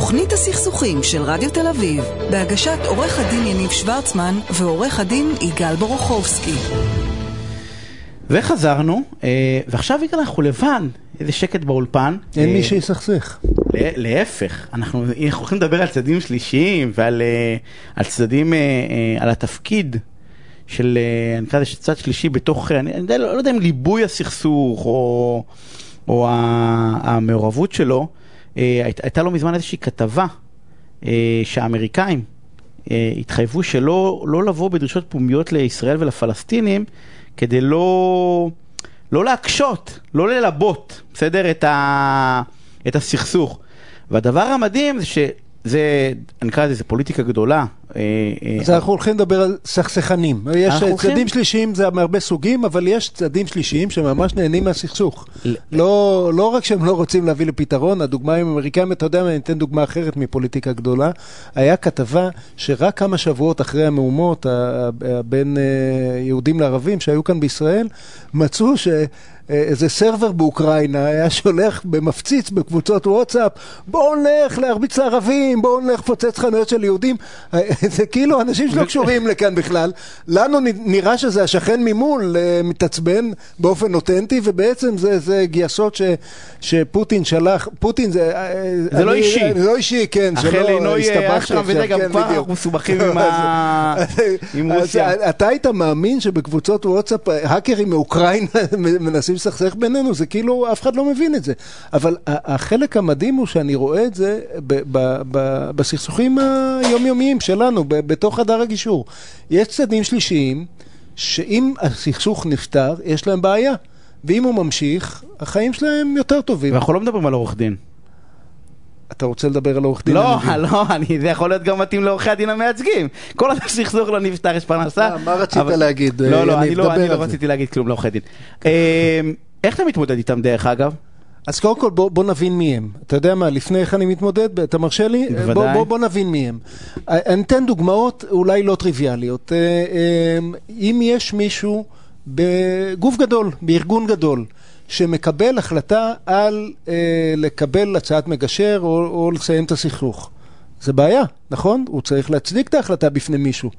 תוכנית הסכסוכים של רדיו תל אביב, בהגשת עורך הדין יניב שוורצמן ועורך הדין יגאל בורוכובסקי. וחזרנו, אה, ועכשיו יגאל אנחנו לבן, איזה שקט באולפן. אין אה, מי שיסכסך. לה- להפך, אנחנו אנחנו הולכים לדבר על צדדים שלישיים ועל אה, על צדדים, אה, אה, על התפקיד של, אה, אני אקרא לזה צד שלישי בתוך, אה, אני אני לא לא יודע אם ליבוי הסכסוך או, או המעורבות שלו, אה, היית- הייתה לא מזמן איזושהי כתבה אה, שהאמריקאים אה, התחייבו שלא לא לבוא בדרישות פומביות לישראל ולפלסטינים כדי לא, לא להקשות, לא ללבות, בסדר? את, ה, את הסכסוך. והדבר המדהים זה שזה, אני אקרא לזה פוליטיקה גדולה. אה, אה, אז אנחנו הולכים לדבר על סכסכנים. יש צדדים שלישיים זה מהרבה סוגים, אבל יש צדדים שלישיים שממש נהנים מהסכסוך. לא, לא רק שהם לא רוצים להביא לפתרון, הדוגמה עם האמריקאים, אתה יודע מה, אני אתן דוגמה אחרת מפוליטיקה גדולה. היה כתבה שרק כמה שבועות אחרי המהומות בין אה, יהודים לערבים שהיו כאן בישראל, מצאו ש... איזה סרבר באוקראינה היה שולח במפציץ בקבוצות וואטסאפ, בואו נלך להרביץ לערבים, בואו נלך לפוצץ חנויות של יהודים. אה, זה כאילו אנשים שלא קשורים לכאן בכלל. לנו נראה שזה השכן ממול אה, מתעצבן באופן אותנטי, ובעצם זה, זה גייסות ש, שפוטין שלח, פוטין זה... אה, זה לא אני- אישי. זה לא אישי, כן. שלא הסתבכתי עכשיו, וזה, גם כן, כבר. אנחנו מסובכים עם ה- עם רוסיה. אתה היית מאמין שבקבוצות וואטסאפ האקרים מאוקראינה מנסים לסכסך בינינו? זה כאילו אף אחד לא מבין את זה. אבל החלק המדהים הוא שאני רואה את זה בסכסוכים היומיומיים שלנו, ב- בתוך חדר הגישור. יש צדדים שלישיים שאם הסכסוך נפתר, יש להם בעיה. ואם הוא ממשיך, החיים שלהם יותר טובים. ואנחנו לא מדברים על עורך דין. אתה רוצה לדבר על עורך דין? לא. לא, אני- זה יכול להיות גם מתאים לעורכי הדין המייצגים. כל הסכסוך לא נפתר, יש פרנסה. מה- רצית להגיד, לא, לא, יניב? אני לא לא. רציתי להגיד כלום לעורכי דין. אה, איך אתה מתמודד איתם דרך אגב? אז קודם כל בוא, בוא נבין מי הם. אתה יודע מה, לפני איך אני מתמודד, אתה מרשה לי? בוודאי. בוא, בוא, בוא נבין מי הם. אני אתן דוגמאות אולי לא טריוויאליות. אה, אה, אם יש מישהו בגוף גדול, בארגון גדול, שמקבל החלטה על אה, לקבל הצעת מגשר או, או לסיים את הסכסוך. זה בעיה, נכון? הוא צריך להצדיק את ההחלטה בפני מישהו.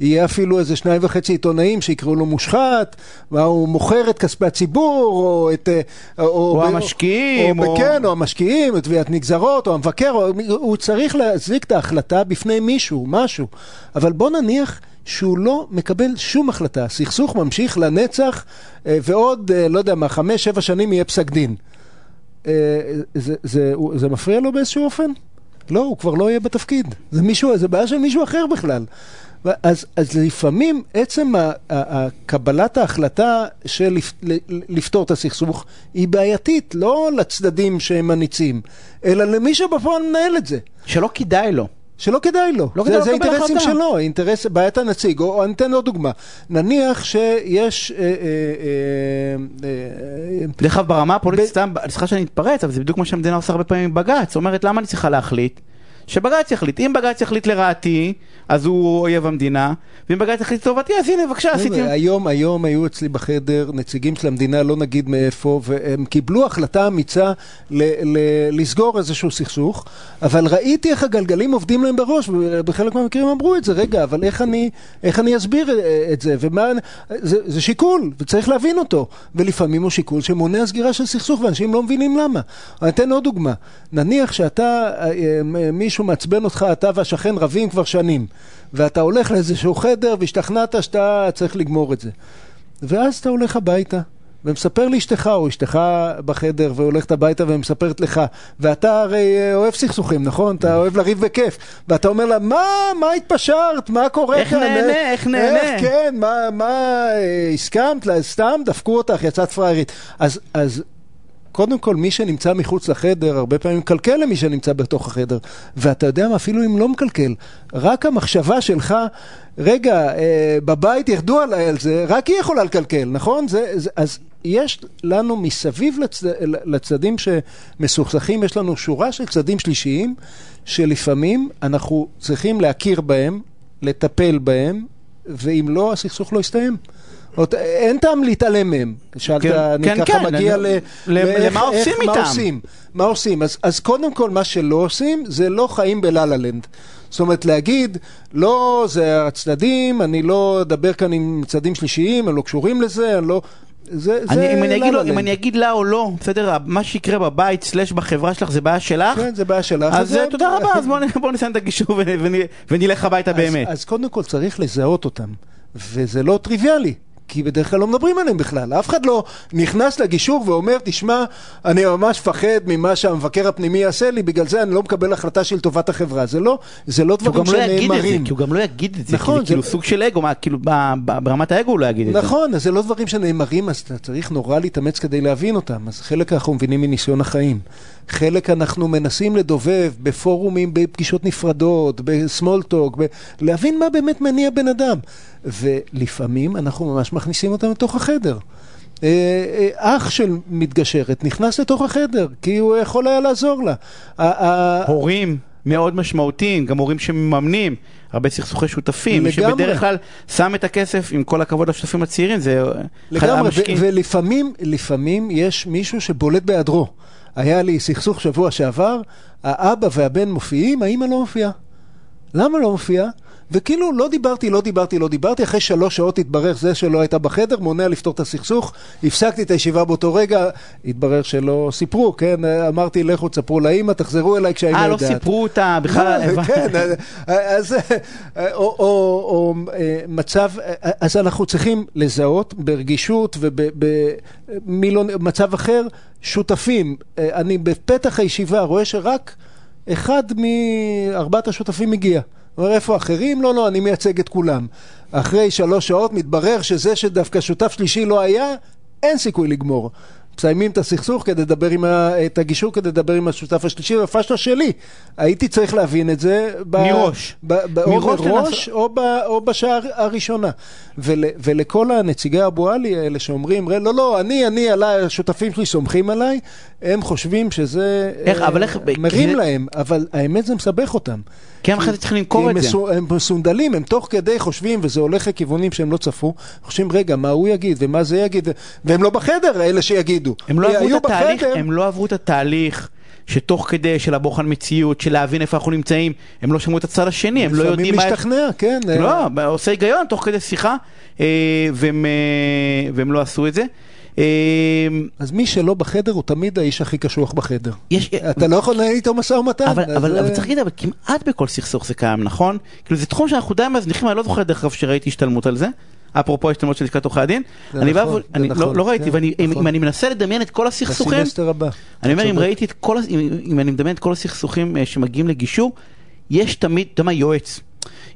יהיה אפילו איזה שניים וחצי עיתונאים שיקראו לו מושחת, מה הוא מוכר את כספי הציבור, או את... אה, או המשקיעים, או... או- כן, או המשקיעים, את תביעת נגזרות, או המבקר, או... הוא צריך להצדיק את ההחלטה בפני מישהו, משהו. אבל בוא נניח שהוא לא מקבל שום החלטה. הסכסוך ממשיך לנצח, אה, ועוד, אה, לא יודע מה, חמש, שבע שנים יהיה פסק דין. זה, זה, זה מפריע לו באיזשהו אופן? לא, הוא כבר לא יהיה בתפקיד. זה מישהו, זה בעיה של מישהו אחר בכלל. אז, אז לפעמים עצם קבלת ההחלטה של לפתור את הסכסוך היא בעייתית, לא לצדדים שהם מניצים, אלא למי שבפועל מנהל את זה. שלא כדאי לו. שלא כדאי לו, לא זה, כדאי לו זה לקבל אינטרסים החלטה. שלו, אינטרס, בעיית הנציג, או, או אני אתן עוד דוגמה, נניח שיש, אה, אה, אה, אה, דרך אגב, ברמה הפוליטית, ב- סתם, סליחה שאני אתפרץ, אבל זה בדיוק מה שהמדינה עושה הרבה פעמים עם בג"ץ. אומרת, למה אני צריכה להחליט? שבג"ץ יחליט. אם בג"ץ יחליט לרעתי, אז הוא אויב המדינה, ואם בג"ץ יחליט לטובתי, אז הנה, בבקשה, עשיתי... היום, היום היו אצלי בחדר נציגים של המדינה, לא נגיד מאיפה, והם קיבלו החלטה אמיצה ל- ל- לסגור איזשהו סכסוך, אבל ראיתי איך הגלגלים עובדים להם בראש, ובחלק מהמקרים אמרו את זה, רגע, אבל איך אני, איך אני אסביר אה, את זה, ומה, זה, זה שיקול, וצריך להבין אותו, ולפעמים הוא שיקול שמונע סגירה של סכסוך, ואנשים לא מבינים למה. אני אתן עוד דוגמה, נניח שאתה, אה, מישהו מעצבן אותך, אתה והשכן רבים כבר שנים, ואתה הולך לאיזשהו חדר והשתכנעת שאתה צריך לגמור את זה. ואז אתה הולך הביתה, ומספר לאשתך, או אשתך בחדר, והולכת הביתה ומספרת לך, ואתה הרי אה, אוהב סכסוכים, נכון? אתה אוהב לריב בכיף. ואתה אומר לה, מה, מה התפשרת? מה קורה איך כאן? נהנה? אה, איך נהנה?" איך, כן, מה, מה, אה, הסכמת? סתם דפקו אותך, יצאת פראיירית. אז, אז קודם כל, מי שנמצא מחוץ לחדר, הרבה פעמים מקלקל למי שנמצא בתוך החדר. ואתה יודע מה, אפילו אם לא מקלקל, רק המחשבה שלך, רגע, אה, בבית ירדו עליי על זה, רק היא יכולה לקלקל, נכון? זה, זה, אז יש לנו מסביב לצד, לצדדים שמסוכסכים, יש לנו שורה של צדדים שלישיים, שלפעמים אנחנו צריכים להכיר בהם, לטפל בהם, ואם לא, הסכסוך לא יסתיים. אין טעם להתעלם מהם. שאלת, כן, אני כן, ככה כן, מגיע ל- ל... ל- למה עושים איך- מה איתם? עושים? מה עושים? אז, אז קודם כל, מה שלא עושים, זה לא חיים בלה-לה לנד. זאת אומרת, להגיד, לא, זה הצדדים, אני לא אדבר כאן עם צדדים שלישיים, הם לא קשורים לזה, אני לא... זה, אני, זה אם, אני אגיד לו, לה-לה אם. אני אגיד לה או לא, בסדר, מה שיקרה בבית סלש בחברה שלך זה בעיה שלך, כן, זה בעיה שלך. אז זה- תודה רבה, אז בואו בוא נסיים את הגישור ונלך הביתה באמת. אז, אז קודם כל צריך לזהות אותם, וזה לא טריוויאלי. כי בדרך כלל לא מדברים עליהם בכלל. אף אחד לא נכנס לגישור ואומר, תשמע, אני ממש מפחד ממה שהמבקר הפנימי יעשה לי, בגלל זה אני לא מקבל החלטה של טובת החברה. זה לא, זה לא דברים לא שנאמרים. כי הוא גם לא יגיד את זה, נכון, כי זה כאילו סוג של אגו, מה, כאילו ב- ב- ברמת האגו הוא לא יגיד את זה. נכון, אז זה לא דברים שנאמרים, אז אתה צריך נורא להתאמץ כדי להבין אותם. אז חלק אנחנו מבינים מניסיון החיים. חלק אנחנו מנסים לדובב בפורומים, בפגישות נפרדות, בסמול טוק, ב... להבין מה באמת מניע בן אדם. ולפעמים אנחנו ממש מכניסים אותם לתוך החדר. אה, אה, אח של מתגשרת נכנס לתוך החדר, כי הוא יכול היה לעזור לה. הורים מאוד משמעותיים, גם הורים שמממנים, הרבה סכסוכי שותפים, לגמרי. שבדרך כלל שם את הכסף, עם כל הכבוד לשותפים הצעירים, זה לגמרי, ולפעמים לפעמים יש מישהו שבולט בהיעדרו. היה לי סכסוך שבוע שעבר, האבא והבן מופיעים, האמא לא מופיעה. למה לא מופיעה? וכאילו לא דיברתי, לא דיברתי, לא דיברתי, אחרי שלוש שעות התברר זה שלא הייתה בחדר, מונע לפתור את הסכסוך, הפסקתי את הישיבה באותו רגע, התברר שלא סיפרו, כן? אמרתי, לכו תספרו לאמא, תחזרו אליי כשהאמא אה, יודעת. לא סיפרו אותה, בכלל... לא, כן, אז אה, או, או, או אה, מצב, אה, אז אנחנו צריכים לזהות ברגישות ובמצב אחר שותפים. אה, אני בפתח הישיבה רואה שרק אחד מארבעת השותפים הגיע. אומר, איפה האחרים? לא, לא, אני מייצג את כולם. אחרי שלוש שעות מתברר שזה שדווקא שותף שלישי לא היה, אין סיכוי לגמור. מסיימים את הסכסוך כדי לדבר עם ה... את הגישור כדי לדבר עם השותף השלישי, והפשלה שלי. הייתי צריך להבין את זה ב... מראש. ב... ב... או מראש מראש לנסות- או, ב... או בשעה הראשונה. ול... ולכל הנציגי אבו עלי האלה שאומרים, לא, לא, אני, אני, עליי, השותפים שלי סומכים עליי, הם חושבים שזה איך, אה, אבל איך- מרים כי- להם, אבל האמת זה מסבך אותם. כי הם אחרי זה צריכים כי למכור את זה. מסו, הם מסונדלים, הם תוך כדי חושבים, וזה הולך לכיוונים שהם לא צפו, חושבים, רגע, מה הוא יגיד ומה זה יגיד, והם לא בחדר, אלה שיגידו. הם לא עברו היו את התהליך, בחדר, הם לא עברו את התהליך שתוך כדי של הבוחן מציאות, של להבין איפה אנחנו נמצאים, הם לא שמעו את הצד השני, הם לא יודעים לפעמים מה... להשתכנע, כן. אה, לא, עושה היגיון תוך כדי שיחה, אה, והם, אה, והם לא עשו את זה. אה, אז מי שלא בחדר הוא תמיד האיש הכי קשוח בחדר. יש, אתה לא יכול לנהל איתו משא ומתן. אבל, אז, אבל, אה, אבל צריך להגיד, אבל כמעט בכל סכסוך זה קיים, נכון? כאילו זה תחום שאנחנו די מזניחים, אני לא זוכר דרך אגב שראיתי השתלמות על זה. אפרופו השתלמות של לשכת עורכי הדין, אני בא נכון, אני נכון, לא- לא ראיתי, כן, ואני אם- נכון. אני מנסה לדמיין את כל הסכסוכים. אני אומר, אם. ראיתי את כל, אם אני מדמיין את כל הסכסוכים אה, שמגיעים לגישור, יש תמיד, אתה יודע מה, יועץ.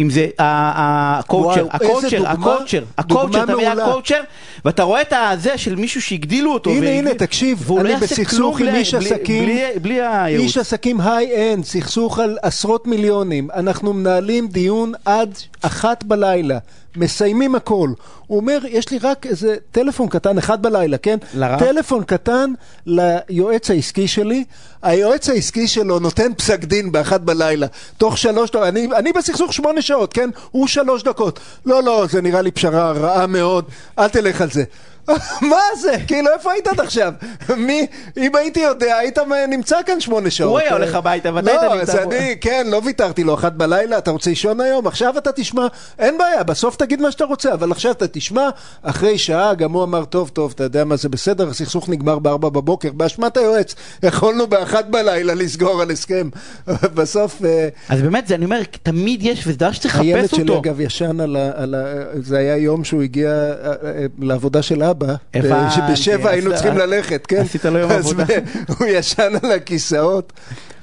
אם זה הקואוצ'ר, הקואוצ'ר, הקואוצ'ר, הקואוצ'ר, אתה מבין. הקואוצ'ר, ואתה רואה את הזה של מישהו שהגדילו אותו. הנה, הנה, תקשיב, לא אני יעשה בסכסוך עם איש עסקים. בלי- הייעוץ. איש עסקים high-end, סכסוך על עשרות מיליונים. אנחנו מנהלים דיון עד אחת בלילה. מסיימים הכל. הוא אומר, יש לי רק איזה טלפון קטן, אחד בלילה, כן? לרב? טלפון קטן ליועץ העסקי שלי. היועץ העסקי שלו נותן פסק דין באחת בלילה. תוך שלוש אני, אני בסכסוך שמונה שעות, כן? הוא שלוש דקות. לא, לא, זה נראה לי פשרה רעה מאוד, אל תלך על זה. מה זה? כאילו, איפה היית עד עכשיו? מי, אם הייתי יודע, היית נמצא כאן שמונה שעות. הוא היה הולך הביתה, ואתה היית לא, נמצא אז פה. אני, כן, לא ויתרתי לו, אחת בלילה, אתה רוצה לישון היום? עכשיו אתה תשמע, אין בעיה, בסוף תגיד מה שאתה רוצה, אבל עכשיו אתה תשמע, אחרי שעה, גם הוא אמר, טוב, טוב, אתה יודע מה זה בסדר, הסכסוך נגמר בארבע בבוקר, באשמת היועץ, יכולנו באחת בלילה לסגור על הסכם. בסוף, אה, אז באמת, זה, אני אומר, תמיד יש, וזה דבר שצריך הילד לחפש שלי אותו. אגב ישן על ה... זה היה יום שהוא הגיע אה, אה, לעבודה של אבא. הבנתי, שבשבע היינו צריכים ללכת, כן? עשית לו יום עבודה. הוא ישן על הכיסאות.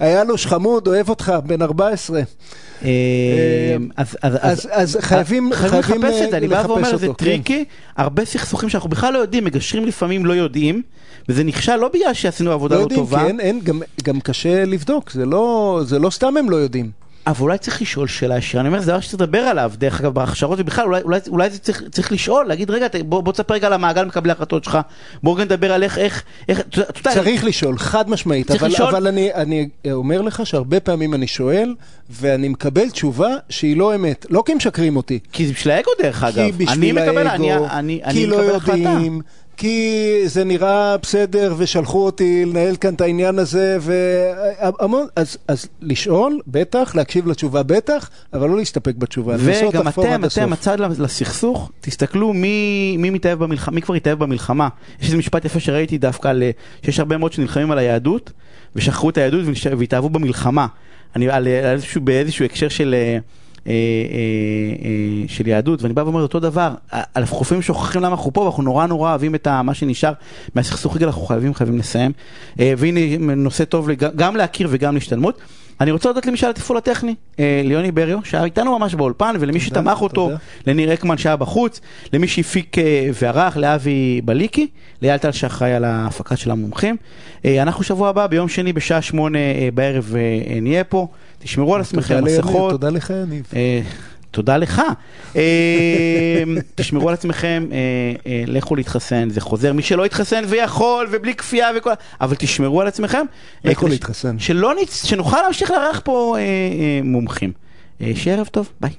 היה לו שחמוד, אוהב אותך, בן 14. אה, אז, אז, חייבים- חייבים, לחפש את זה, אני בא ואומר, זה כן. טריקי, הרבה סכסוכים שאנחנו בכלל לא יודעים, מגשרים לפעמים לא יודעים, וזה נכשל לא בגלל שעשינו עבודה לא לא יודעים, טובה, כי אין, אין, גם, קשה לבדוק, לא, זה לא סתם הם לא יודעים. אבל אולי צריך לשאול שאלה ישירה, אני אומר, זה דבר שצריך לדבר עליו, דרך אגב, בהכשרות ובכלל, אולי, אולי, אולי זה צריך, צריך לשאול, להגיד, רגע, בוא, בוא תספר רגע על המעגל מקבלי ההחלטות שלך, בוא רגע נדבר על איך, איך, איך, אתה צריך לשאול, חד משמעית, אבל, לשאול. אבל אני, אני אומר לך שהרבה פעמים אני שואל, ואני מקבל תשובה שהיא לא אמת, לא כי משקרים אותי, כי זה בשביל האגו דרך אגב, כי אני בשביל מקבל, האגו, אני, אני, כי אני לא מקבל החלטה. כי זה נראה בסדר ושלחו אותי לנהל כאן את העניין הזה, והמון, אז, אז לשאול, בטח, להקשיב לתשובה בטח, אבל לא להסתפק בתשובה, וגם אתם, אתם. הצד לסכסוך, תסתכלו מי, מי מתאהב במלחמה, מי כבר התאהב במלחמה. יש איזה משפט יפה שראיתי דווקא על, שיש הרבה מאוד שנלחמים על היהדות, ושכחו את היהדות והתאהבו במלחמה. אני, על, על איזשהו, באיזשהו הקשר של, אה, של יהדות, ואני בא ואומר אותו דבר, אה, אנחנו לפעמים שוכחים למה אנחנו פה, ואנחנו נורא נורא אוהבים את מה שנשאר מהסכסוך רגע, אנחנו חייבים, חייבים לסיים. אה, והנה נושא טוב גם להכיר וגם להשתלמות. אני רוצה להודות למי שהיה לתפעול הטכני, אה, ליוני בריו, שהיה איתנו ממש באולפן, ולמי תודה, שתמך אותו. לניר אקמן שהיה בחוץ, למי שהפיק אה, וערך, לאבי בליקי, לאייל טל שאחראי על ההפקה של המומחים. אה, אנחנו שבוע הבא, ביום שני בשעה שמונה אה, בערב נהיה פה. תשמרו על עצמכם, מסכות. תודה לך, יניב. תודה לך. אה, תשמרו על עצמכם, אה, אה, לכו להתחסן, זה חוזר. מי שלא יתחסן ויכול, ובלי כפייה וכל... אבל תשמרו על עצמכם. לכו להתחסן. שנוכל להמשיך לארח פה מומחים. אה, שיהיה ערב טוב, ביי.